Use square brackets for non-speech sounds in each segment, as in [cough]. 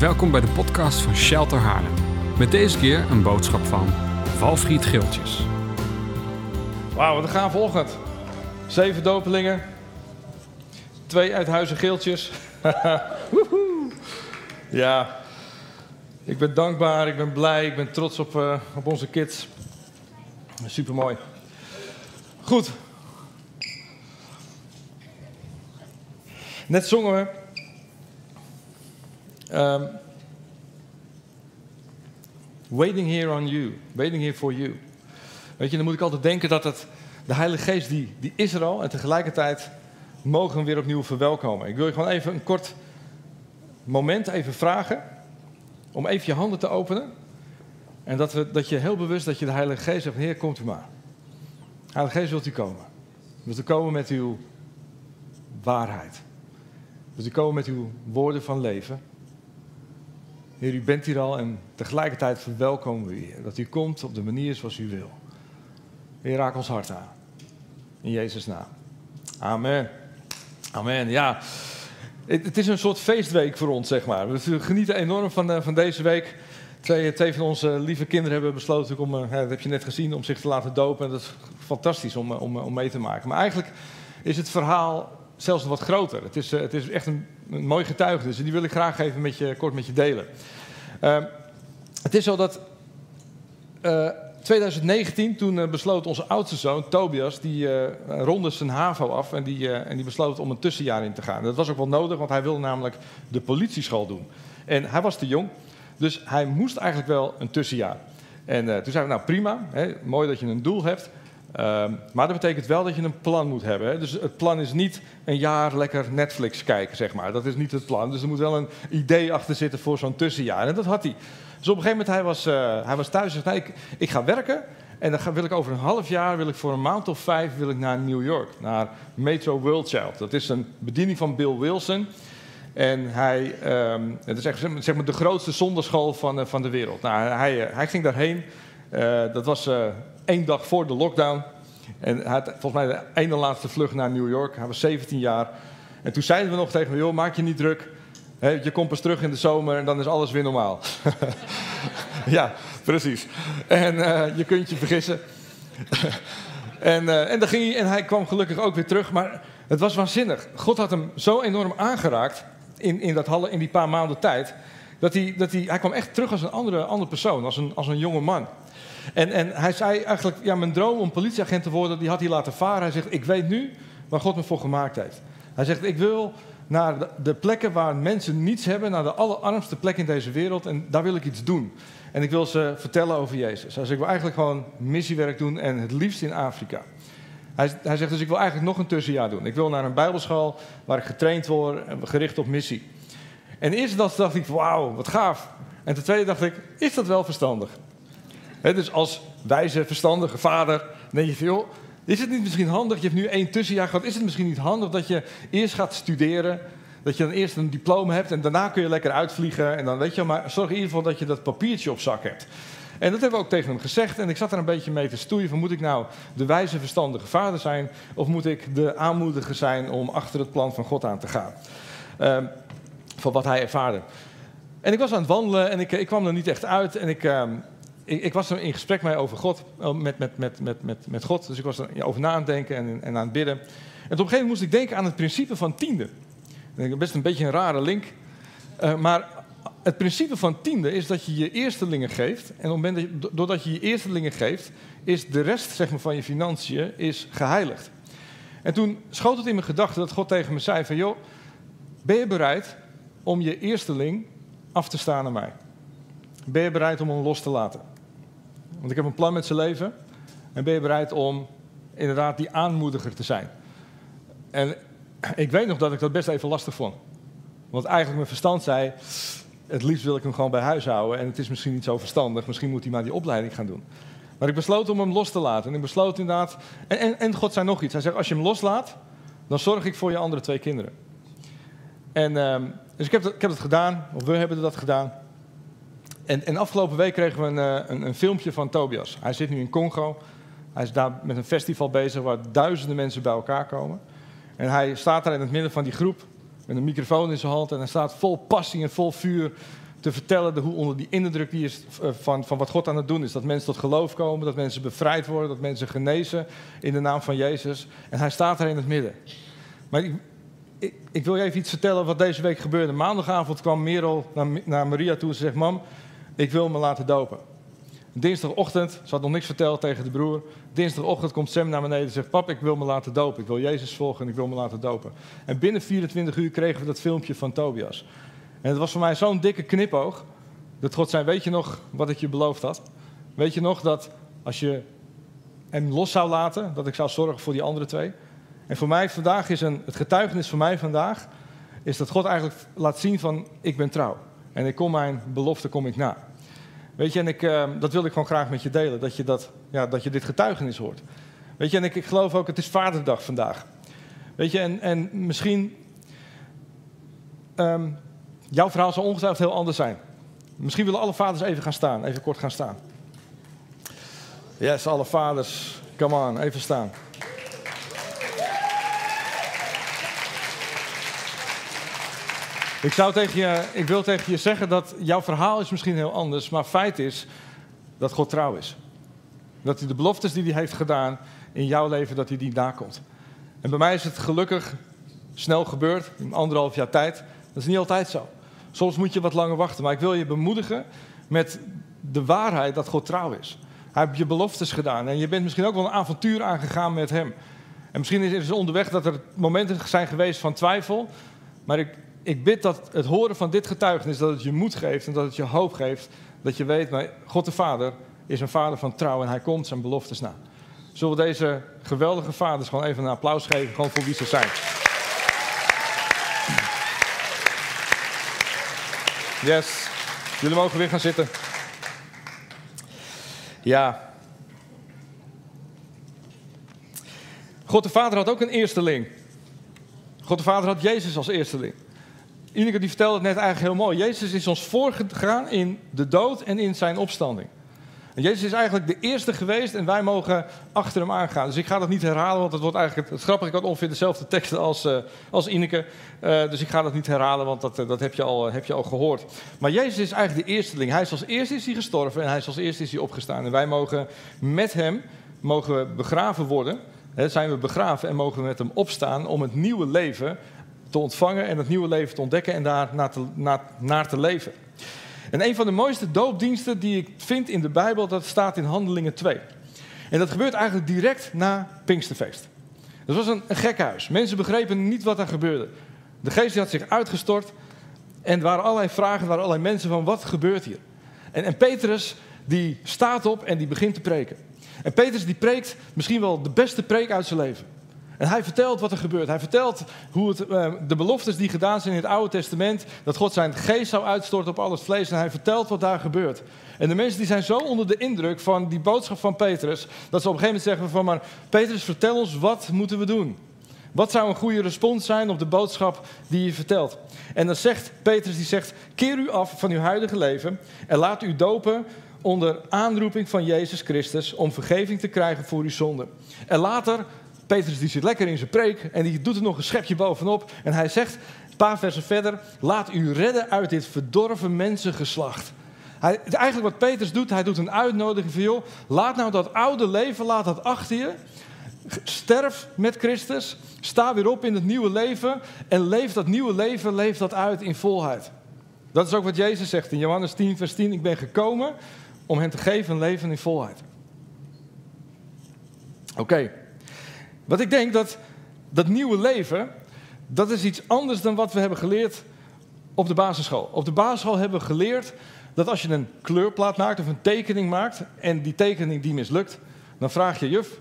Welkom bij de podcast van Shelter Haarlem. Met deze keer een boodschap van Valfried Geeltjes. Wauw, wat een gaaf. Zeven dopelingen. Twee uit huizen geeltjes. [laughs] Ja, ik ben dankbaar, ik ben blij, ik ben trots op, uh, op onze kids. Super mooi. Goed. Net zongen we. Um, waiting here on you. Waiting here for you. Weet je, dan moet ik altijd denken dat het, de Heilige Geest, die, die is er al. En tegelijkertijd mogen we weer opnieuw verwelkomen. Ik wil je gewoon even een kort moment even vragen. Om even je handen te openen. En dat, we, dat je heel bewust dat je de Heilige Geest zegt, Heer, komt u maar. Heilige Geest, wilt u komen? Wilt u komen met uw waarheid? Wilt u komen met uw woorden van leven? Heer, u bent hier al en tegelijkertijd verwelkomen we u, Dat u komt op de manier zoals u wil. Heer, raak ons hart aan. In Jezus' naam. Amen. Amen. Ja, het, is een soort feestweek voor ons, zeg maar. We genieten enorm van, uh, van deze week. Twee, twee, van onze lieve kinderen hebben besloten om, uh, dat heb je net gezien, om zich te laten dopen. En dat is fantastisch om, om, om mee te maken. Maar eigenlijk is het verhaal zelfs wat groter. Het is, uh, het is echt een, een mooi getuigenis. En die wil ik graag even kort met je delen. het is zo dat 2019, toen uh, besloot onze oudste zoon, Tobias, die uh, ronde zijn HAVO af en die, uh, en die besloot om een tussenjaar in te gaan. Dat was ook wel nodig, want hij wilde namelijk de politieschool doen. En hij was te jong, dus hij moest eigenlijk wel een tussenjaar. En toen zeiden we, nou prima, hè, mooi dat je een doel hebt. Ehm, maar dat betekent wel dat je een plan moet hebben. Hè? Dus het plan is niet een jaar lekker Netflix kijken, zeg maar. Dat is niet het plan. Dus er moet wel een idee achter zitten voor zo'n tussenjaar. En dat had hij. Dus op een gegeven moment, hij was, uh, hij was thuis en zei, ik, ik ga werken. En dan wil ik over een half jaar, wil ik voor een maand of vijf, wil ik naar New York. Naar Metro World Child. Dat is een bediening van Bill Wilson. En hij, um, het is echt zeg maar, de grootste zonderschool van, uh, van de wereld. Nou, hij, uh, hij ging daarheen. Dat was één dag voor de lockdown. En hij had volgens mij de ene laatste vlucht naar New York. Hij was 17 jaar. En toen zeiden we nog tegen hem, joh, maak je niet druk je komt pas terug in de zomer en dan is alles weer normaal. [laughs] ja, precies. En uh, je kunt je vergissen. [laughs] en, en, dan ging hij, en hij kwam gelukkig ook weer terug. Maar het was waanzinnig. God had hem zo enorm aangeraakt in, in, dat, in die paar maanden tijd. Dat hij, dat hij, hij kwam echt terug als een andere, andere persoon, als een, als een jonge man. En, en hij zei eigenlijk, ja, mijn droom om politieagent te worden, die had hij laten varen. Hij zegt, ik weet nu waar God me voor gemaakt heeft. Hij zegt, ik wil naar de plekken waar mensen niets hebben, naar de allerarmste plek in deze wereld. En daar wil ik iets doen. En ik wil ze vertellen over Jezus. Dus ik wil eigenlijk gewoon missiewerk doen en het liefst in Afrika. Hij, hij zegt dus, ik wil eigenlijk nog een tussenjaar doen. Ik wil naar een bijbelschool waar ik getraind word, gericht op missie. En eerst dacht ik, wauw, wat gaaf. En ten tweede dacht ik, is dat wel verstandig? Dus als wijze, verstandige vader, denk je veel. Is het niet misschien handig, je hebt nu één tussenjaar gehad, is het misschien niet handig dat je eerst gaat studeren, dat je dan eerst een diploma hebt en daarna kun je lekker uitvliegen en dan weet je, maar zorg in ieder geval dat je dat papiertje op zak hebt. En dat hebben we ook tegen hem gezegd en ik zat er een beetje mee te stoeien van moet ik nou de wijze verstandige vader zijn of moet ik de aanmoediger zijn om achter het plan van God aan te gaan. Uh, van wat hij ervaarde. En ik was aan het wandelen en ik, ik kwam er niet echt uit en ik... Uh, ik, ik, was er in gesprek mee over God, oh, met, met, met, met, met, met God. Dus ik was er over na aan het denken en, en aan het bidden. En op een gegeven moment moest ik denken aan het principe van tiende. Best een beetje een rare link. Uh, maar het principe van tiende is dat je je eerstelingen geeft. En op je, doordat je je eerstelingen geeft, is de rest zeg maar, van je financiën is geheiligd. En toen schoot het in mijn gedachten dat God tegen me zei van... joh, ben je bereid om je eersteling af te staan aan mij? Ben je bereid om hem los te laten? Want ik heb een plan met zijn leven. En ben je bereid om inderdaad die aanmoediger te zijn? En ik weet nog dat ik dat best even lastig vond. Want eigenlijk mijn verstand zei, het liefst wil ik hem gewoon bij huis houden. En het is misschien niet zo verstandig, misschien moet hij maar die opleiding gaan doen. Maar ik besloot om hem los te laten. En ik besloot inderdaad, en, en, God zei nog iets. Hij zegt, als je hem loslaat, dan zorg ik voor je andere twee kinderen. En um, dus ik heb, dat, ik heb dat gedaan, of we hebben dat gedaan. En, en afgelopen week kregen we een, eh, een, een, filmpje van Tobias. Hij zit nu in Congo. Hij is daar met een festival bezig waar duizenden mensen bij elkaar komen. En hij staat daar in het midden van die groep met een microfoon in zijn hand. En hij staat vol passie en vol vuur te vertellen hoe onder die indruk die is eh, van, van wat God aan het doen is. Dat mensen tot geloof komen, dat mensen bevrijd worden, dat mensen genezen in de naam van Jezus. En hij staat er in het midden. Maar ik, ik, ik wil je even iets vertellen wat deze week gebeurde. Maandagavond kwam Merel naar, naar Maria toe en ze zegt: Mam, ik wil me laten dopen. Dinsdagochtend, ze had nog niks verteld tegen de broer. Dinsdagochtend komt Sam naar beneden en zegt: Pap, ik wil me laten dopen. Ik wil Jezus volgen en ik wil me laten dopen. En binnen 24 uur kregen we dat filmpje van Tobias. En het was voor mij zo'n dikke knipoog. Dat God zei: Weet je nog wat ik je beloofd had? Weet je nog dat als je hem los zou laten, dat ik zou zorgen voor die andere twee? En voor mij vandaag is een, het getuigenis voor mij vandaag, is dat God eigenlijk laat zien van ik ben trouw. En ik kom mijn belofte kom ik na. Weet je, en ik, uh, dat wil ik gewoon graag met je delen, dat je, dat, ja, dat je dit getuigenis hoort. Weet je, en ik, ik geloof ook, het is Vaderdag vandaag. Weet je, en, en misschien, um, jouw verhaal zal ongetwijfeld heel anders zijn. Misschien willen alle vaders even gaan staan, even kort gaan staan. Yes, alle vaders, come on, even staan. Ik, zou tegen je, ik wil tegen je zeggen dat jouw verhaal is misschien heel anders, maar feit is dat God trouw is. Dat hij de beloftes die hij heeft gedaan in jouw leven, dat hij die nakomt. En bij mij is het gelukkig snel gebeurd, in anderhalf jaar tijd. Dat is niet altijd zo. Soms moet je wat langer wachten, maar ik wil je bemoedigen met de waarheid dat God trouw is. Hij heeft je beloftes gedaan en je bent misschien ook wel een avontuur aangegaan met hem. En misschien is het onderweg dat er momenten zijn geweest van twijfel, maar ik, ik bid dat het horen van dit getuigenis, dat het je moed geeft en dat het je hoop geeft. Dat je weet, maar God de Vader is een vader van trouw en hij komt zijn beloftes na. Zullen we deze geweldige vaders gewoon even een applaus geven, gewoon voor wie ze zijn. Yes, jullie mogen weer gaan zitten. Ja. God de Vader had ook een eersteling. God de Vader had Jezus als eersteling. Ineke die vertelde het net eigenlijk heel mooi. Jezus is ons voorgegaan in de dood en in zijn opstanding. En Jezus is eigenlijk de eerste geweest en wij mogen achter hem aangaan. Dus ik ga dat niet herhalen, want het wordt eigenlijk het grappige. Ik had ongeveer dezelfde teksten als, uh, als Ineke. Uh, dus ik ga dat niet herhalen, want dat, uh, dat heb, je al, heb je al gehoord. Maar Jezus is eigenlijk de eersteling. Hij is als eerste is hij gestorven en hij is als eerste is hij opgestaan. En wij mogen met hem mogen we begraven worden. Zijn we begraven en mogen we met hem opstaan om het nieuwe leven te ontvangen en het nieuwe leven te ontdekken en daar naar te, naar, naar te leven. En een van de mooiste doopdiensten die ik vind in de Bijbel, dat staat in Handelingen 2. En dat gebeurt eigenlijk direct na Pinksterfeest. Dat was een, een. Mensen begrepen niet wat er gebeurde. De geest had zich uitgestort en er waren allerlei vragen, er waren allerlei mensen van wat gebeurt hier? En, en Petrus die staat op en die begint te preken. En Petrus die preekt misschien wel de beste preek uit zijn leven. En hij vertelt wat er gebeurt. Hij vertelt hoe het, uh, de beloftes die gedaan zijn in het Oude Testament, dat God zijn geest zou uitstorten op al het vlees. En hij vertelt wat daar gebeurt. En de mensen die zijn zo onder de indruk van die boodschap van Petrus, dat ze op een gegeven moment zeggen van, maar Petrus, vertel ons, wat moeten we doen? Wat zou een goede respons zijn op de boodschap die je vertelt? En dan zegt Petrus, die zegt, keer u af van uw huidige leven en laat u dopen onder aanroeping van Jezus Christus om vergeving te krijgen voor uw zonden. En later Petrus die zit lekker in zijn preek en die doet er nog een schepje bovenop. En hij zegt, een paar versen verder, laat u redden uit dit verdorven mensengeslacht. Hij, eigenlijk wat Petrus doet, hij doet een uitnodiging van, joh, laat nou dat oude leven, laat dat achter je. Sterf met Christus, sta weer op in het nieuwe leven en leef dat nieuwe leven, leef dat uit in volheid. Dat is ook wat Jezus zegt in Johannes 10, vers 10. Ik ben gekomen om hen te geven een leven in volheid. Oké. Wat ik denk dat dat nieuwe leven, dat is iets anders dan wat we hebben geleerd op de basisschool. Op de basisschool hebben we geleerd dat als je een kleurplaat maakt of een tekening maakt en die tekening die mislukt, dan vraag je juf,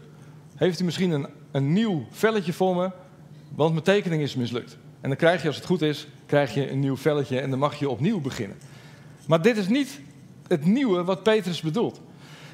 heeft u misschien een, een nieuw velletje voor me, want mijn tekening is mislukt. En dan krijg je, als het goed is, krijg je een nieuw velletje en dan mag je opnieuw beginnen. Maar dit is niet het nieuwe wat Petrus bedoelt.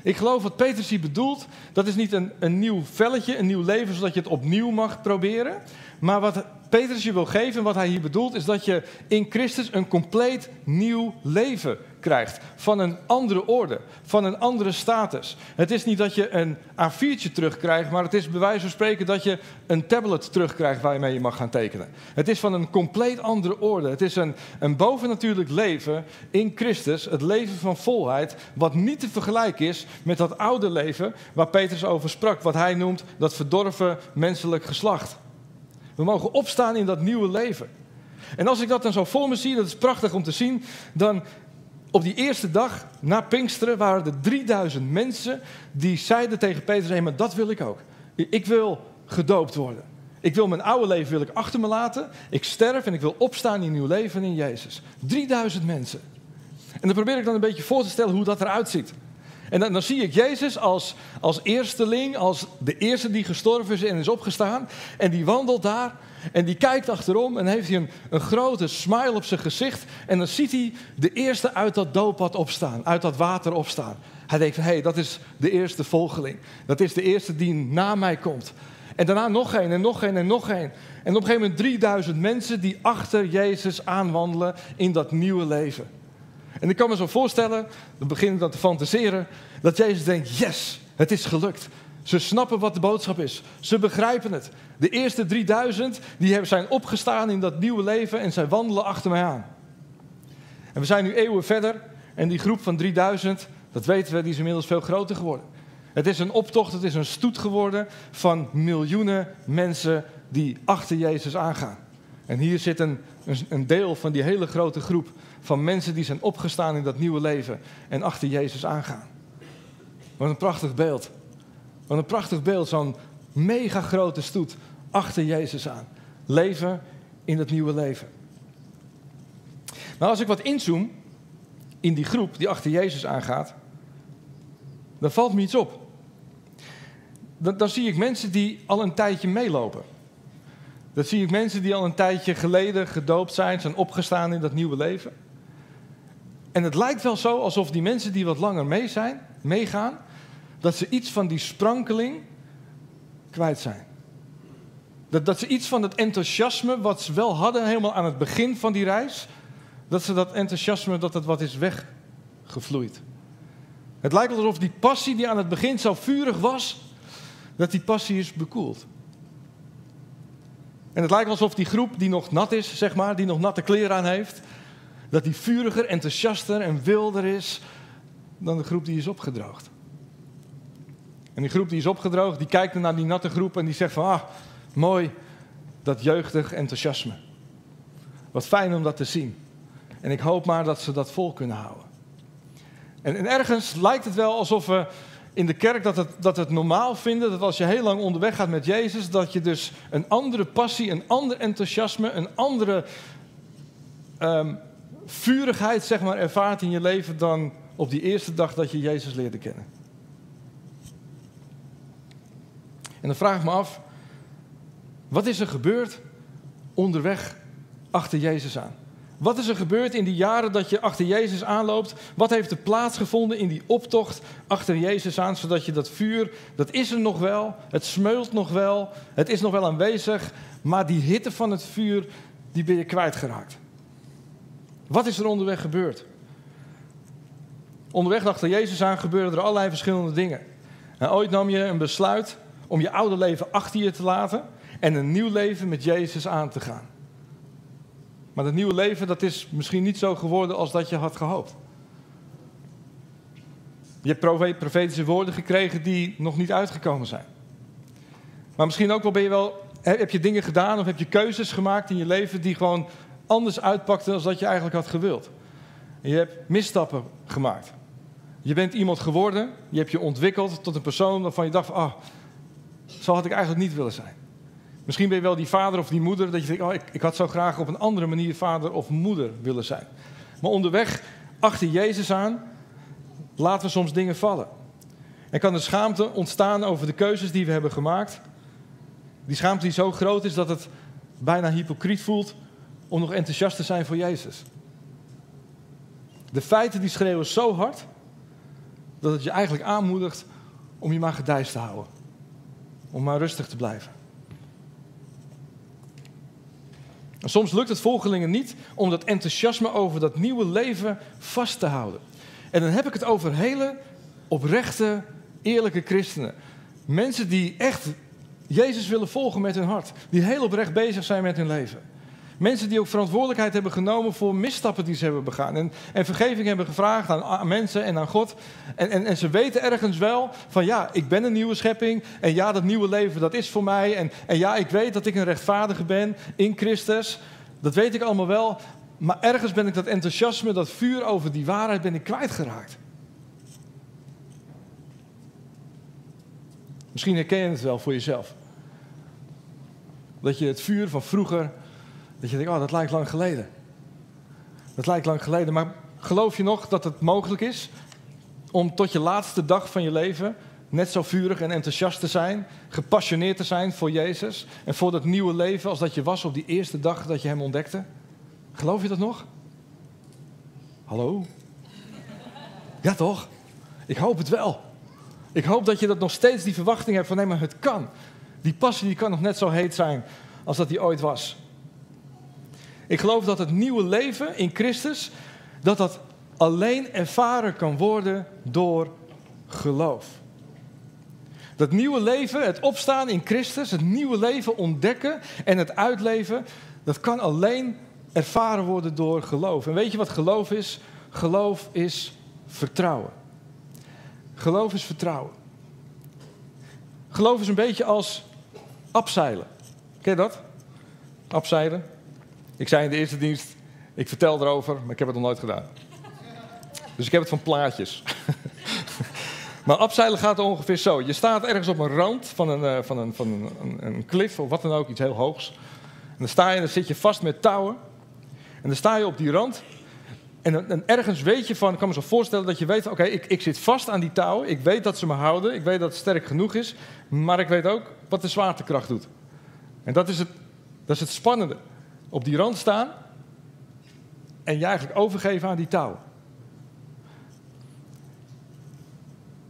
Ik geloof wat Petrus hier bedoelt, dat is niet een, een nieuw velletje, een nieuw leven, zodat je het opnieuw mag proberen. Maar wat Petrus je wil geven, wat hij hier bedoelt, is dat je in Christus een compleet nieuw leven krijgt. Van een andere orde, van een andere status. Het is niet dat je een A4'tje terugkrijgt, maar het is bij wijze van spreken dat je een tablet terugkrijgt waarmee je mag gaan tekenen. Het is van een compleet andere orde. Het is een, een bovennatuurlijk leven in Christus, het leven van volheid, wat niet te vergelijken is met dat oude leven waar Petrus over sprak, wat hij noemt dat verdorven menselijk geslacht. We mogen opstaan in dat nieuwe leven. En als ik dat dan zo voor me zie, dat is prachtig om te zien, dan op die eerste dag na Pinksteren waren er 3000 mensen die zeiden tegen Petrus: hé, maar dat wil ik ook. Ik wil gedoopt worden. Ik wil mijn oude leven wil ik achter me laten. Ik sterf en ik wil opstaan in nieuw leven in Jezus. 3000 mensen. En dan probeer ik dan een beetje voor te stellen hoe dat eruit ziet. En dan, dan, zie ik Jezus als, als eersteling, als de eerste die gestorven is en is opgestaan. En die wandelt daar en die kijkt achterom en heeft hij een, een grote smile op zijn gezicht. En dan ziet hij de eerste uit dat dooppad opstaan, uit dat water opstaan. Hij denkt van, hé, hey, dat is de eerste volgeling. Dat is de eerste die na mij komt. En daarna nog één en nog één en nog één. En op een gegeven moment 3000 mensen die achter Jezus aanwandelen in dat nieuwe leven. En ik kan me zo voorstellen, dan begin ik dan te fantaseren, dat Jezus denkt, yes, het is gelukt. Ze snappen wat de boodschap is. Ze begrijpen het. De eerste 3000 die zijn opgestaan in dat nieuwe leven en zij wandelen achter mij aan. En we zijn nu eeuwen verder en die groep van 3000, dat weten we, die is inmiddels veel groter geworden. Het is een optocht, het is een stoet geworden van miljoenen mensen die achter Jezus aangaan. En hier zit een, een deel van die hele grote groep van mensen die zijn opgestaan in dat nieuwe leven en achter Jezus aangaan. Wat een prachtig beeld. Wat een prachtig beeld, zo'n mega grote stoet achter Jezus aan. Leven in dat nieuwe leven. Maar als ik wat inzoom in die groep die achter Jezus aangaat, dan valt me iets op. Dan, dan zie ik mensen die al een tijdje meelopen. Dan zie ik mensen die al een tijdje geleden gedoopt zijn, zijn opgestaan in dat nieuwe leven. En het lijkt wel zo alsof die mensen die wat langer mee zijn, meegaan, dat ze iets van die sprankeling kwijt zijn. Dat, dat ze iets van het enthousiasme wat ze wel hadden helemaal aan het begin van die reis, dat ze dat enthousiasme, dat het wat is weggevloeid. Het lijkt alsof die passie die aan het begin zo vurig was, dat die passie is bekoeld. En het lijkt alsof die groep die nog nat is, zeg maar, die nog natte kleren aan heeft, dat die vuriger, enthousiaster en wilder is dan de groep die is opgedroogd. En die groep die is opgedroogd, die kijkt naar die natte groep en die zegt van, ah, mooi, dat jeugdig enthousiasme. Wat fijn om dat te zien. En ik hoop maar dat ze dat vol kunnen houden. En, en ergens lijkt het wel alsof we in de kerk dat het, dat het normaal vinden dat als je heel lang onderweg gaat met Jezus, dat je dus een andere passie, een ander enthousiasme, een andere um, vurigheid zeg maar, ervaart in je leven dan op die eerste dag dat je Jezus leerde kennen. En dan vraag ik me af, wat is er gebeurd onderweg achter Jezus aan? Wat is er gebeurd in die jaren dat je achter Jezus aanloopt? Wat heeft er plaatsgevonden in die optocht achter Jezus aan, zodat je dat vuur, dat is er nog wel, het smeult nog wel, het is nog wel aanwezig, maar die hitte van het vuur, die ben je kwijtgeraakt. Wat is er onderweg gebeurd? Onderweg achter Jezus aan gebeurden er allerlei verschillende dingen. En ooit nam je een besluit om je oude leven achter je te laten en een nieuw leven met Jezus aan te gaan. Maar dat nieuwe leven dat is misschien niet zo geworden als dat je had gehoopt. Je hebt profetische woorden gekregen die nog niet uitgekomen zijn. Maar misschien ook wel ben je wel, heb je dingen gedaan of heb je keuzes gemaakt in je leven die gewoon anders uitpakten dan dat je eigenlijk had gewild. Je hebt misstappen gemaakt. Je bent iemand geworden, je hebt je ontwikkeld tot een persoon waarvan je dacht, ah, zo had ik eigenlijk niet willen zijn. Misschien ben je wel die vader of die moeder dat je denkt, oh, ik, ik had zo graag op een andere manier vader of moeder willen zijn. Maar onderweg achter Jezus aan laten we soms dingen vallen. En kan de schaamte ontstaan over de keuzes die we hebben gemaakt. Die schaamte die zo groot is dat het bijna hypocriet voelt om nog enthousiast te zijn voor Jezus. De feiten die schreeuwen zo hard dat het je eigenlijk aanmoedigt om je maar gedijst te houden. Om maar rustig te blijven. soms lukt het volgelingen niet om dat enthousiasme over dat nieuwe leven vast te houden. En dan heb ik het over hele oprechte, eerlijke christenen. Mensen die echt Jezus willen volgen met hun hart. Die heel oprecht bezig zijn met hun leven. Mensen die ook verantwoordelijkheid hebben genomen voor misstappen die ze hebben begaan. En, en vergeving hebben gevraagd aan, mensen en aan God. En, en, en, ze weten ergens wel van ja, ik ben een nieuwe schepping. En ja, dat nieuwe leven dat is voor mij. En, en ja, ik weet dat ik een rechtvaardige ben in Christus. Dat weet ik allemaal wel. Maar ergens ben ik dat enthousiasme, dat vuur over die waarheid ben ik kwijtgeraakt. Misschien herken je het wel voor jezelf. Dat je het vuur van vroeger, dat je denkt, oh dat lijkt lang geleden. Dat lijkt lang geleden, maar geloof je nog dat het mogelijk is om tot je laatste dag van je leven net zo vurig en enthousiast te zijn, gepassioneerd te zijn voor Jezus en voor dat nieuwe leven als dat je was op die eerste dag dat je Hem ontdekte? Geloof je dat nog? Hallo? Ja toch? Ik hoop het wel. Ik hoop dat je dat nog steeds die verwachting hebt van nee, maar het kan. Die passie die kan nog net zo heet zijn als dat die ooit was. Ik geloof dat het nieuwe leven in Christus, dat dat alleen ervaren kan worden door geloof. Dat nieuwe leven, het opstaan in Christus, het nieuwe leven ontdekken en het uitleven, dat kan alleen ervaren worden door geloof. En weet je wat geloof is? Geloof is vertrouwen. Geloof is vertrouwen. Geloof is een beetje als abzeilen. Ken je dat? Abzeilen. Ik zei in de eerste dienst, ik vertel erover, maar ik heb het nog nooit gedaan. Dus ik heb het van plaatjes. [laughs] maar abzeilen gaat ongeveer zo. Je staat ergens op een rand van een, uh, van een, van een, een, klif of wat dan ook, iets heel hoogs. En dan sta je, dan zit je vast met touwen. En dan sta je op die rand. En, en, ergens weet je van, ik kan me zo voorstellen dat je weet, oké, ik, ik zit vast aan die touwen. Ik weet dat ze me houden. Ik weet dat het sterk genoeg is. Maar ik weet ook wat de zwaartekracht doet. En dat is het, dat is het spannende. Op die rand staan en je eigenlijk overgeven aan die touwen.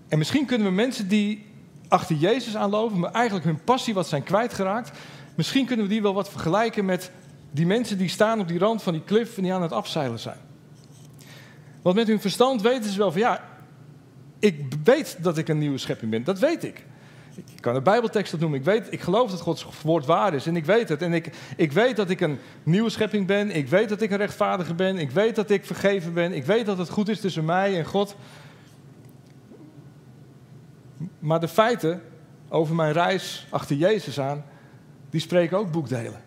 En misschien kunnen we mensen die achter Jezus aanlopen, maar eigenlijk hun passie wat zijn kwijtgeraakt, misschien kunnen we die wel wat vergelijken met die mensen die staan op die rand van die klif en die aan het afzeilen zijn. Want met hun verstand weten ze wel van ja, ik weet dat ik een nieuwe schepping ben. Dat weet ik. Ik kan de Bijbeltekst dat noemen. Ik, weet, ik geloof dat Gods woord waar is. En ik weet het. En ik, ik weet dat ik een nieuwe schepping ben. Ik weet dat ik een rechtvaardige ben. Ik weet dat ik vergeven ben. Ik weet dat het goed is tussen mij en God. Maar de feiten over mijn reis achter Jezus aan, die spreken ook boekdelen.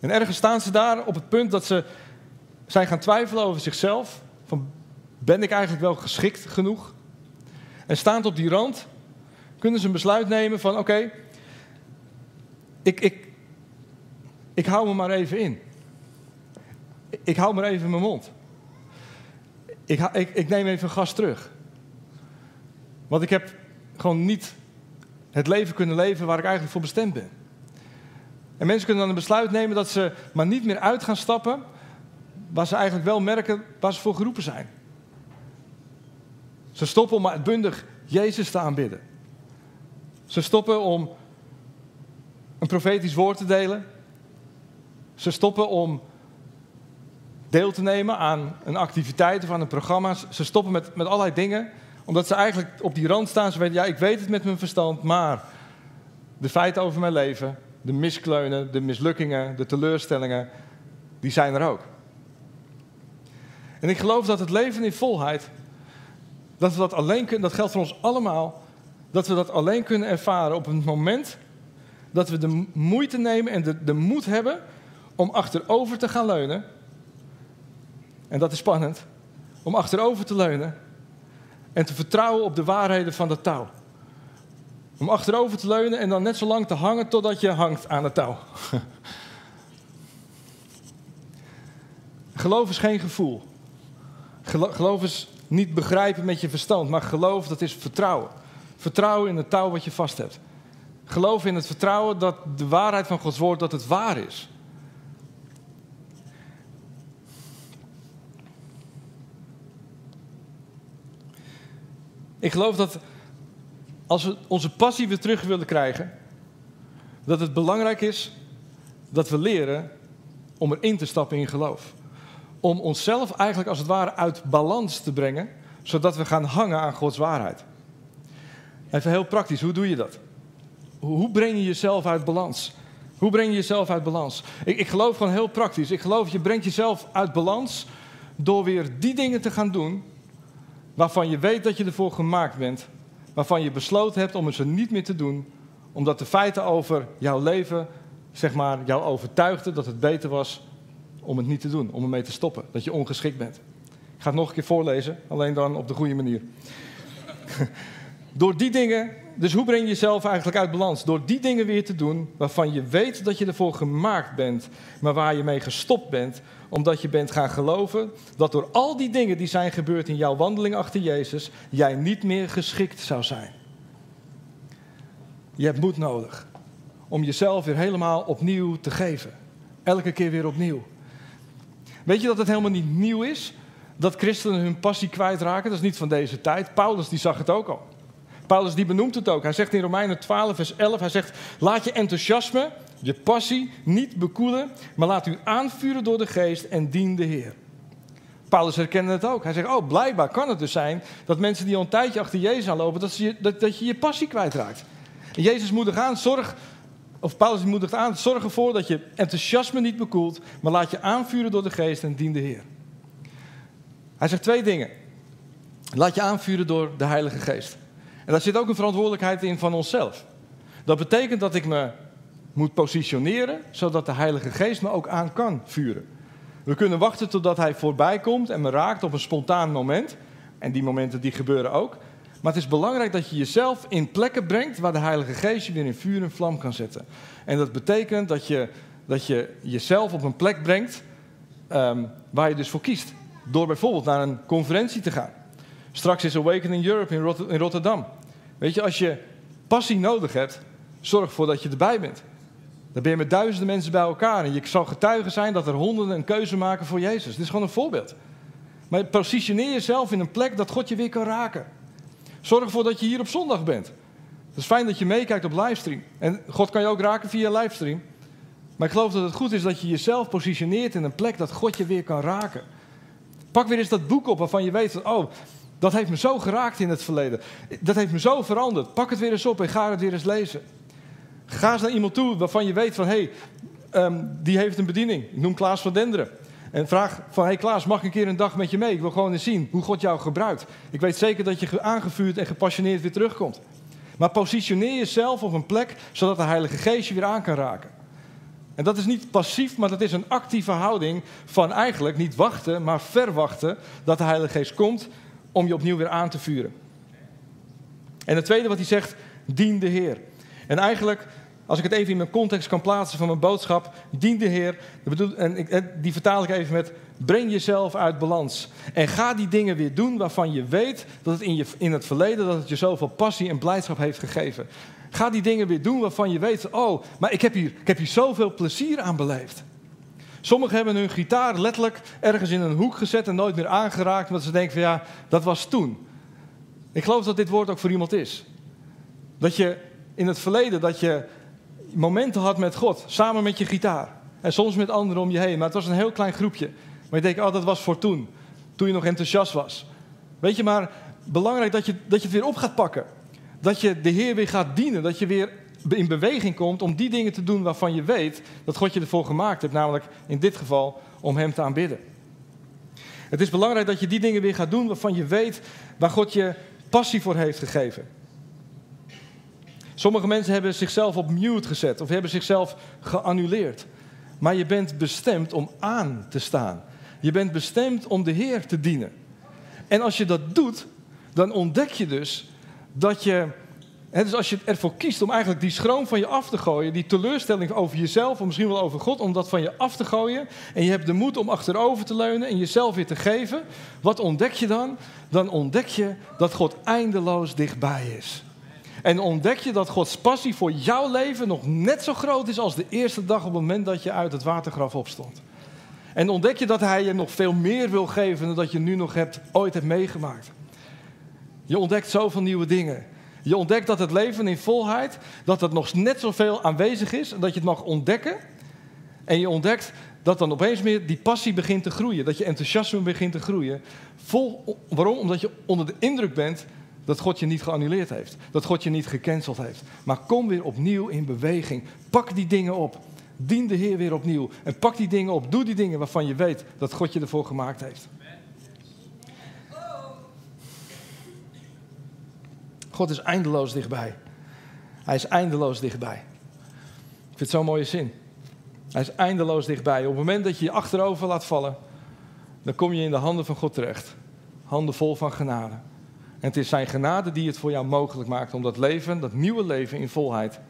En ergens staan ze daar op het punt dat ze zijn gaan twijfelen over zichzelf. Van, ben ik eigenlijk wel geschikt genoeg? En staand op die rand kunnen ze een besluit nemen van oké, ik, ik, ik hou me maar even in. Ik hou maar even mijn mond. Ik, ik, ik neem even gas terug. Want ik heb gewoon niet het leven kunnen leven waar ik eigenlijk voor bestemd ben. En mensen kunnen dan een besluit nemen dat ze maar niet meer uit gaan stappen waar ze eigenlijk wel merken waar ze voor geroepen zijn. Ze stoppen om uitbundig Jezus te aanbidden. Ze stoppen om een profetisch woord te delen. Ze stoppen om deel te nemen aan een activiteit of aan een programma. Ze stoppen met, met allerlei dingen, omdat ze eigenlijk op die rand staan. Ze weten, ja, ik weet het met mijn verstand, maar de feiten over mijn leven, de miskleunen, de mislukkingen, de teleurstellingen, die zijn er ook. En ik geloof dat het leven in volheid, dat we dat alleen kunnen, dat geldt voor ons allemaal, dat we dat alleen kunnen ervaren op het moment dat we de moeite nemen en de, de moed hebben om achterover te gaan leunen. En dat is spannend. Om achterover te leunen en te vertrouwen op de waarheden van dat touw. Om achterover te leunen en dan net zo lang te hangen totdat je hangt aan het touw. Geloof is geen gevoel. Geloof is niet begrijpen met je verstand, maar geloof dat is vertrouwen. Vertrouwen in het touw wat je vast hebt. Geloof in het vertrouwen dat de waarheid van Gods woord dat het waar is. Ik geloof dat als we onze passie weer terug willen krijgen, dat het belangrijk is dat we leren om erin te stappen in geloof. Om onszelf eigenlijk als het ware uit balans te brengen, zodat we gaan hangen aan Gods waarheid. Even heel praktisch, hoe doe je dat? Hoe breng je jezelf uit balans? Hoe breng je jezelf uit balans? Ik, ik geloof gewoon heel praktisch. Ik geloof je brengt jezelf uit balans door weer die dingen te gaan doen waarvan je weet dat je ervoor gemaakt bent, waarvan je besloten hebt om ze niet meer te doen, omdat de feiten over jouw leven, zeg maar, jou overtuigden dat het beter was om het niet te doen, om ermee te stoppen, dat je ongeschikt bent. Ik ga het nog een keer voorlezen, alleen dan op de goede manier. [laughs] Door die dingen, dus hoe breng je jezelf eigenlijk uit balans? Door die dingen weer te doen waarvan je weet dat je ervoor gemaakt bent, maar waar je mee gestopt bent, omdat je bent gaan geloven dat door al die dingen die zijn gebeurd in jouw wandeling achter Jezus, jij niet meer geschikt zou zijn. Je hebt moed nodig om jezelf weer helemaal opnieuw te geven. Elke keer weer opnieuw. Weet je dat het helemaal niet nieuw is dat christenen hun passie kwijtraken? Dat is niet van deze tijd. Paulus die zag het ook al. Paulus die benoemt het ook. Hij zegt in Romeinen 12, vers 11, hij zegt, laat je enthousiasme, je passie niet bekoelen, maar laat u aanvuren door de geest en dien de Heer. Paulus herkende het ook. Hij zegt, oh, blijkbaar kan het dus zijn dat mensen die al een tijdje achter Jezus aanlopen, dat, je, dat, dat je je passie kwijtraakt. En Jezus moedigt aan, zorg, of Paulus moedigt aan, zorg ervoor dat je enthousiasme niet bekoelt, maar laat je aanvuren door de geest en dien de Heer. Hij zegt twee dingen. Laat je aanvuren door de Heilige Geest. En daar zit ook een verantwoordelijkheid in van onszelf. Dat betekent dat ik me moet positioneren, zodat de Heilige Geest me ook aan kan vuren. We kunnen wachten totdat Hij voorbij komt en me raakt op een spontaan moment. En die momenten die gebeuren ook. Maar het is belangrijk dat je jezelf in plekken brengt waar de Heilige Geest je weer in vuur en vlam kan zetten. En dat betekent dat je, dat je jezelf op een plek brengt um, waar je dus voor kiest. Door bijvoorbeeld naar een conferentie te gaan. Straks is Awakening Europe in, in Rotterdam. Weet je, als je passie nodig hebt, zorg ervoor dat je erbij bent. Dan ben je met duizenden mensen bij elkaar en je zal getuige zijn dat er honderden een keuze maken voor Jezus. Dit is gewoon een voorbeeld. Maar positioneer jezelf in een plek dat God je weer kan raken. Zorg ervoor dat je hier op zondag bent. Het is fijn dat je meekijkt op livestream. En God kan je ook raken via livestream. Maar ik geloof dat het goed is dat je jezelf positioneert in een plek dat God je weer kan raken. Pak weer eens dat boek op waarvan je weet van, oh, dat heeft me zo geraakt in het verleden. Dat heeft me zo veranderd. Pak het weer eens op en ga het weer eens lezen. Ga eens naar iemand toe waarvan je weet van, hé, hey, ehm, die heeft een bediening. Ik noem Klaas van Denderen. En vraag van, hé hey Klaas, mag ik een keer een dag met je mee? Ik wil gewoon eens zien hoe God jou gebruikt. Ik weet zeker dat je aangevuurd en gepassioneerd weer terugkomt. Maar positioneer jezelf op een plek, zodat de Heilige Geest je weer aan kan raken. En dat is niet passief, maar dat is een actieve houding van eigenlijk niet wachten, maar verwachten dat de Heilige Geest komt om je opnieuw weer aan te vuren. En het tweede wat hij zegt, dien de Heer. En eigenlijk, als ik het even in mijn context kan plaatsen van mijn boodschap, dien de Heer. En die vertaal ik even met, breng jezelf uit balans. En ga die dingen weer doen waarvan je weet dat het in, je, in het verleden dat het je zoveel passie en blijdschap heeft gegeven. Ga die dingen weer doen waarvan je weet, oh, maar ik heb hier, ik heb hier zoveel plezier aan beleefd. Sommigen hebben hun gitaar letterlijk ergens in een hoek gezet en nooit meer aangeraakt, omdat ze denken van ja, dat was toen. Ik geloof dat dit woord ook voor iemand is. Dat je in het verleden, dat je momenten had met God, samen met je gitaar. En soms met anderen om je heen, maar het was een heel klein groepje. Maar je denkt, oh dat was voor toen, toen je nog enthousiast was. Weet je, maar belangrijk dat je, dat je het weer op gaat pakken. Dat je de Heer weer gaat dienen, dat je weer in beweging komt om die dingen te doen waarvan je weet dat God je ervoor gemaakt hebt, namelijk in dit geval om Hem te aanbidden. Het is belangrijk dat je die dingen weer gaat doen waarvan je weet waar God je passie voor heeft gegeven. Sommige mensen hebben zichzelf op mute gezet of hebben zichzelf geannuleerd. Maar je bent bestemd om aan te staan. Je bent bestemd om de Heer te dienen. En als je dat doet, dan ontdek je dus dat je dus als je ervoor kiest om eigenlijk die schroom van je af te gooien, die teleurstelling over jezelf, of misschien wel over God, om dat van je af te gooien, en je hebt de moed om achterover te leunen en jezelf weer te geven, wat ontdek je dan? Dan ontdek je dat God eindeloos dichtbij is. En ontdek je dat Gods passie voor jouw leven nog net zo groot is als de eerste dag op het moment dat je uit het watergraf opstond. En ontdek je dat Hij je nog veel meer wil geven dan dat je nu nog hebt, ooit hebt meegemaakt. Je ontdekt zoveel nieuwe dingen. Je ontdekt dat het leven in volheid, dat het nog net zoveel aanwezig is en dat je het mag ontdekken. En je ontdekt dat dan opeens meer die passie begint te groeien. Dat je enthousiasme begint te groeien. Vol, waarom? Omdat je onder de indruk bent dat God je niet geannuleerd heeft. Dat God je niet gecanceld heeft. Maar kom weer opnieuw in beweging. Pak die dingen op. Dien de Heer weer opnieuw. En pak die dingen op. Doe die dingen waarvan je weet dat God je ervoor gemaakt heeft. God is eindeloos dichtbij. Hij is eindeloos dichtbij. Ik vind het zo'n mooie zin. Hij is eindeloos dichtbij. Op het moment dat je je achterover laat vallen, dan kom je in de handen van God terecht. Handen vol van genade. En het is zijn genade die het voor jou mogelijk maakt om dat leven, dat nieuwe leven in volheid,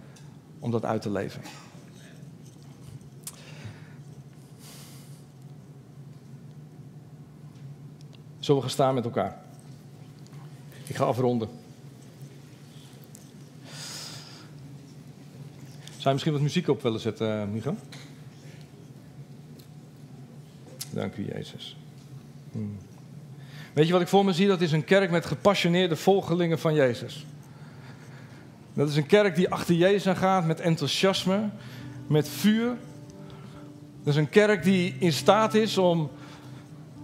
om dat uit te leven. Zullen we gaan staan met elkaar? Ik ga afronden. Misschien wat muziek op willen zetten, uh, Micho? Dank u, Jezus. Hmm. Weet je wat ik voor me zie? Dat is een kerk met gepassioneerde volgelingen van Jezus. Dat is een kerk die achter Jezus aan gaat met enthousiasme, met vuur. Dat is een kerk die in staat is om,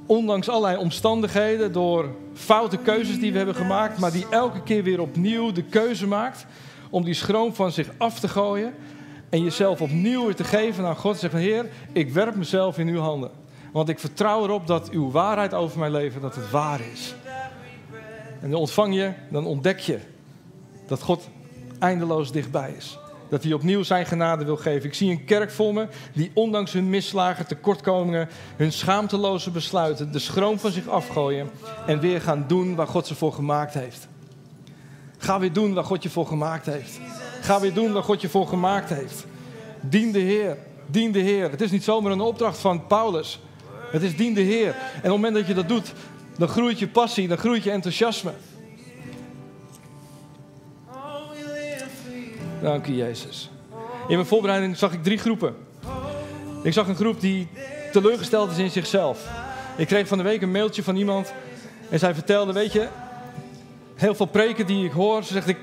ondanks allerlei omstandigheden, door foute keuzes die we hebben gemaakt, maar die elke keer weer opnieuw de keuze maakt om die schroom van zich af te gooien en jezelf opnieuw te geven aan God. Zeggen, Heer, ik werp mezelf in uw handen. Want ik vertrouw erop dat uw waarheid over mijn leven, dat het waar is. En dan ontvang je, dan ontdek je dat God eindeloos dichtbij is. Dat hij opnieuw zijn genade wil geven. Ik zie een kerk voor me die ondanks hun misslagen, tekortkomingen, hun schaamteloze besluiten, de schroom van zich afgooien en weer gaan doen waar God ze voor gemaakt heeft. Ga weer doen waar God je voor gemaakt heeft. Ga weer doen waar God je voor gemaakt heeft. Dien de Heer. Dien de Heer. Het is niet zomaar een opdracht van Paulus. Het is dien de Heer. En op het moment dat je dat doet, dan groeit je passie, dan groeit je enthousiasme. Dank u, Jezus. In mijn voorbereiding zag ik drie groepen. Ik zag een groep die teleurgesteld is in zichzelf. Ik kreeg van de week een mailtje van iemand en zij vertelde, weet je, heel veel preken die ik hoor, ze zegt ik,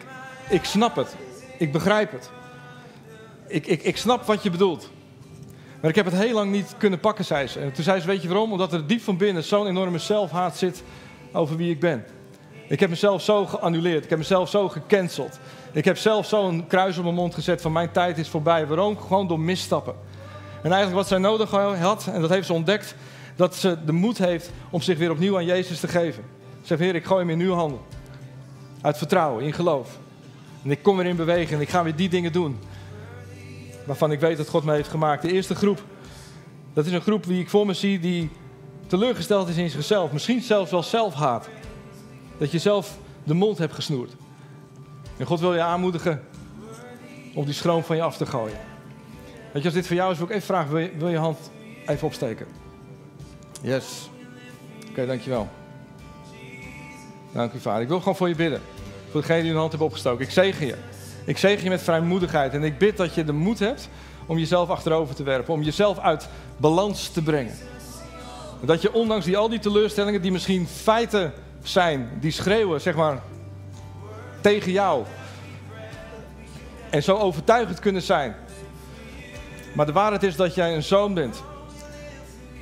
ik snap het, ik begrijp het. Ik, ik, ik snap wat je bedoelt. Maar ik heb het heel lang niet kunnen pakken, zei ze. En toen zei ze, weet je waarom? Omdat er diep van binnen zo'n enorme zelfhaat zit over wie ik ben. Ik heb mezelf zo geannuleerd. Ik heb mezelf zo gecanceld. Ik heb zelf zo'n kruis op mijn mond gezet van mijn tijd is voorbij. Waarom? Gewoon door misstappen. En eigenlijk wat zij nodig had, en dat heeft ze ontdekt, dat ze de moed heeft om zich weer opnieuw aan Jezus te geven. Ze zegt, Heer, ik gooi hem in uw handen. Uit vertrouwen, in geloof. En ik kom weer in beweging en ik ga weer die dingen doen waarvan ik weet dat God me heeft gemaakt. De eerste groep, dat is een groep die ik voor me zie die teleurgesteld is in zichzelf. Misschien zelfs wel zelfhaat. Dat je zelf de mond hebt gesnoerd. En God wil je aanmoedigen om die schroom van je af te gooien. Weet je, als dit voor jou is, wil ik even vragen, wil je, je hand even opsteken? Yes. Oké, dankjewel. Dank u, vader. Ik wil gewoon voor je bidden. Voor degene die hun hand hebben opgestoken. Ik zegen je. Ik zegen je met vrijmoedigheid en ik bid dat je de moed hebt om jezelf achterover te werpen, om jezelf uit balans te brengen. Dat je ondanks die, al die teleurstellingen die misschien feiten zijn, die schreeuwen, zeg maar, tegen jou. En zo overtuigend kunnen zijn. Maar de waarheid is dat jij een zoon bent.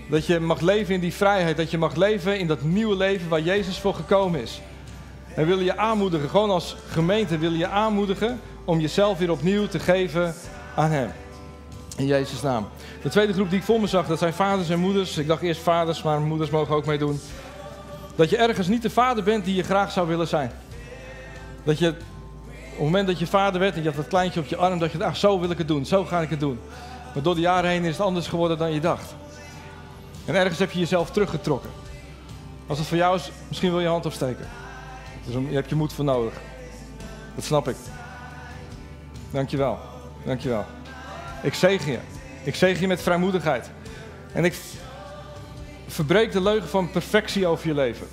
Dat je mag leven in die vrijheid, dat je mag leven in dat nieuwe leven waar Jezus voor gekomen is. En willen je aanmoedigen, gewoon als gemeente willen je aanmoedigen om jezelf weer opnieuw te geven aan Hem. In Jezus' naam. De tweede groep die ik voor me zag, dat zijn vaders en moeders. Ik dacht eerst vaders, maar moeders mogen ook meedoen. Dat je ergens niet de vader bent die je graag zou willen zijn. Dat je op het moment dat je vader werd en je had dat kleintje op je arm, dat je dacht, ach, zo wil ik het doen, zo ga ik het doen. Maar door de jaren heen is het anders geworden dan je dacht. En ergens heb je jezelf teruggetrokken. Als het voor jou is, misschien wil je hand opsteken. Je hebt je moed voor nodig. Dat snap ik. Dankjewel. Dankjewel. Ik zegen je. Ik zegen je met vrijmoedigheid. En ik verbreek de leugen van perfectie over je leven.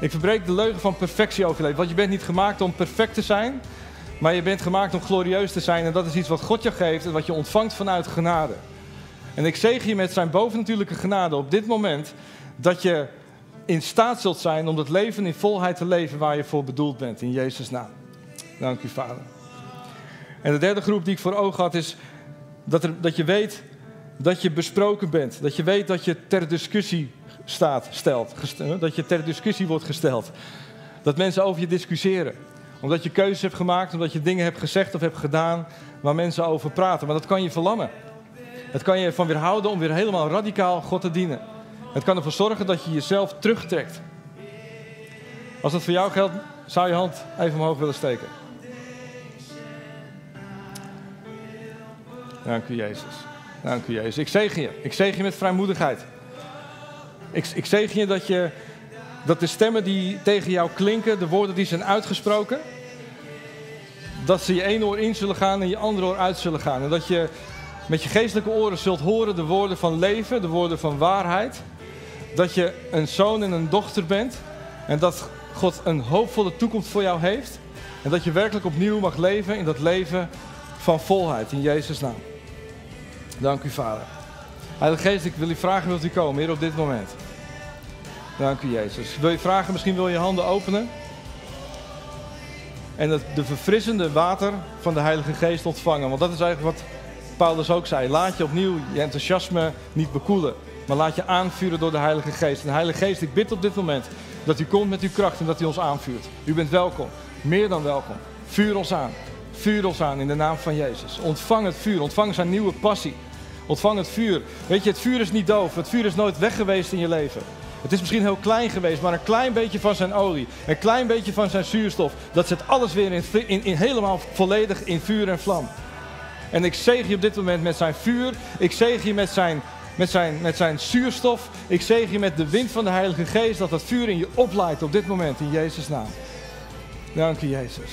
Ik verbreek de leugen van perfectie over je leven. Want je bent niet gemaakt om perfect te zijn, maar je bent gemaakt om glorieus te zijn. En dat is iets wat God je geeft en wat je ontvangt vanuit genade. En ik zegen je met zijn bovennatuurlijke genade op dit moment dat je in staat zult zijn om dat leven in volheid te leven waar je voor bedoeld bent. In Jezus' naam. Dank u, Vader. En de derde groep die ik voor ogen had is dat, er, dat je weet dat je besproken bent. Dat je weet dat je ter discussie staat, stelt. Dat je ter discussie wordt gesteld. Dat mensen over je discussiëren. Omdat je keuzes hebt gemaakt, omdat je dingen hebt gezegd of hebt gedaan waar mensen over praten. Maar dat kan je verlammen. Het kan je ervan weerhouden om weer helemaal radicaal God te dienen. Het kan ervoor zorgen dat je jezelf terugtrekt. Als dat voor jou geldt, zou je hand even omhoog willen steken. Dank u, Jezus. Dank u, Jezus. Ik zegen je. Ik zegen je met vrijmoedigheid. Ik, ik zegen je dat, je dat de stemmen die tegen jou klinken, de woorden die zijn uitgesproken, dat ze je ene oor in zullen gaan en je andere oor uit zullen gaan. En dat je met je geestelijke oren zult horen de woorden van leven, de woorden van waarheid. Dat je een zoon en een dochter bent. En dat God een hoopvolle toekomst voor jou heeft. En dat je werkelijk opnieuw mag leven in dat leven van volheid. In Jezus' naam. Dank u, Vader. Heilige Geest, ik wil u vragen, wilt u komen, hier op dit moment? Dank u, Jezus. Wil je vragen, misschien wil je handen openen. En het, de verfrissende water van de Heilige Geest ontvangen. Want dat is eigenlijk wat Paulus ook zei. Laat je opnieuw je enthousiasme niet bekoelen. Maar laat je aanvuren door de Heilige Geest. En de Heilige Geest, ik bid op dit moment dat u komt met uw kracht en dat u ons aanvuurt. U bent welkom. Meer dan welkom. Vuur ons aan. Vuur ons aan in de naam van Jezus. Ontvang het vuur. Ontvang zijn nieuwe passie. Ontvang het vuur. Weet je, het vuur is niet doof. Het vuur is nooit weg geweest in je leven. Het is misschien heel klein geweest, maar een klein beetje van zijn olie, een klein beetje van zijn zuurstof, dat zet alles weer in, in, in helemaal volledig in vuur en vlam. En ik zeg je op dit moment met zijn vuur, ik zeg je met zijn, met, zijn, met zijn zuurstof, ik zeg je met de wind van de Heilige Geest, dat dat vuur in je opleidt op dit moment in Jezus' naam. Dank je, Jezus.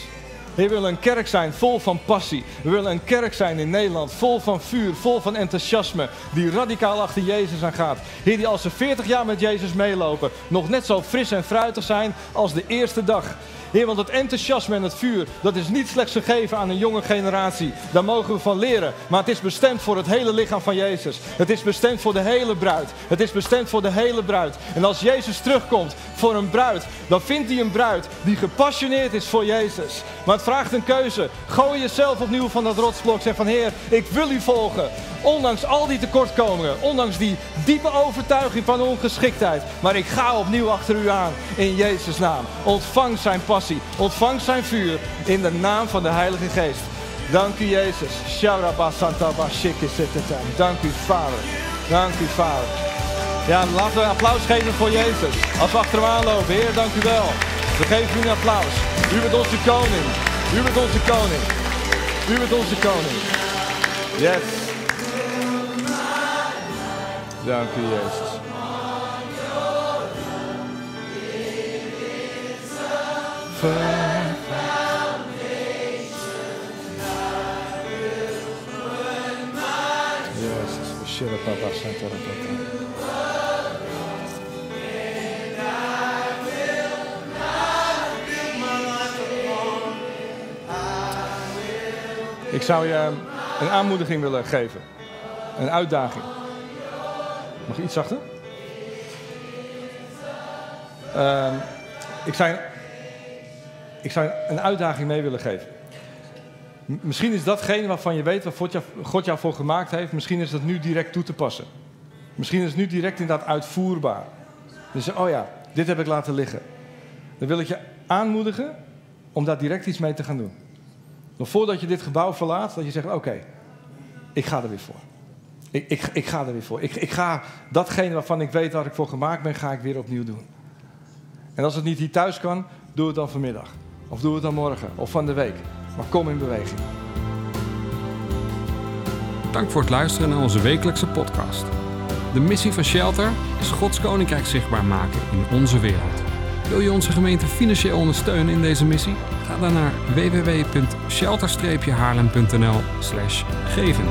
We willen een kerk zijn vol van passie. We willen een kerk zijn in Nederland vol van vuur, vol van enthousiasme. Die radicaal achter Jezus aan gaat. Heer, die als ze 40 jaar met Jezus meelopen, nog net zo fris en fruitig zijn als de eerste dag. Heer, want het enthousiasme en het vuur, dat is niet slechts gegeven aan een jonge generatie. Daar mogen we van leren. Maar het is bestemd voor het hele lichaam van Jezus. Het is bestemd voor de hele bruid. Het is bestemd voor de hele bruid. En als Jezus terugkomt voor een bruid, dan vindt hij een bruid die gepassioneerd is voor Jezus. Maar het vraagt een keuze. Gooi jezelf opnieuw van dat rotsblok. Zeg van Heer, ik wil u volgen. Ondanks al die tekortkomingen, ondanks die diepe overtuiging van ongeschiktheid. Maar ik ga opnieuw achter u aan in Jezus' naam. Ontvang zijn passie, ontvang zijn vuur in de naam van de Heilige Geest. Dank u Jezus. Dank u Vader. Dank u Vader. Ja, laten we een applaus geven voor Jezus. Als we achter hem aanlopen. Heer, dank u wel. We geven u een applaus. U bent onze koning. U bent onze koning. U bent onze koning. Yes. Dank u, Jezus. Jezus, we papa Santa Ik zou je een aanmoediging willen geven. Een uitdaging. Mag iets zachter? Uh, ik, zou, ik zou een uitdaging mee willen geven. misschien is datgene waarvan je weet, wat God jou voor gemaakt heeft, misschien is dat nu direct toe te passen. Misschien is het nu direct inderdaad uitvoerbaar. Dus oh ja, dit heb ik laten liggen. Dan wil ik je aanmoedigen om daar direct iets mee te gaan doen. Nog voordat je dit gebouw verlaat, dat je zegt: Oké, ik ga er weer voor. Ik, ik, ik ga er weer voor. Ik, ik ga datgene waarvan ik weet waar ik voor gemaakt ben, ga ik weer opnieuw doen. En als het niet hier thuis kan, doe het dan vanmiddag. Of doe het dan morgen of van de week. Maar kom in beweging. Dank voor het luisteren naar onze wekelijkse podcast. De missie van Shelter is Gods Koninkrijk zichtbaar maken in onze wereld. Wil je onze gemeente financieel ondersteunen in deze missie? Ga dan naar www.shelter-haarlem.nl geven.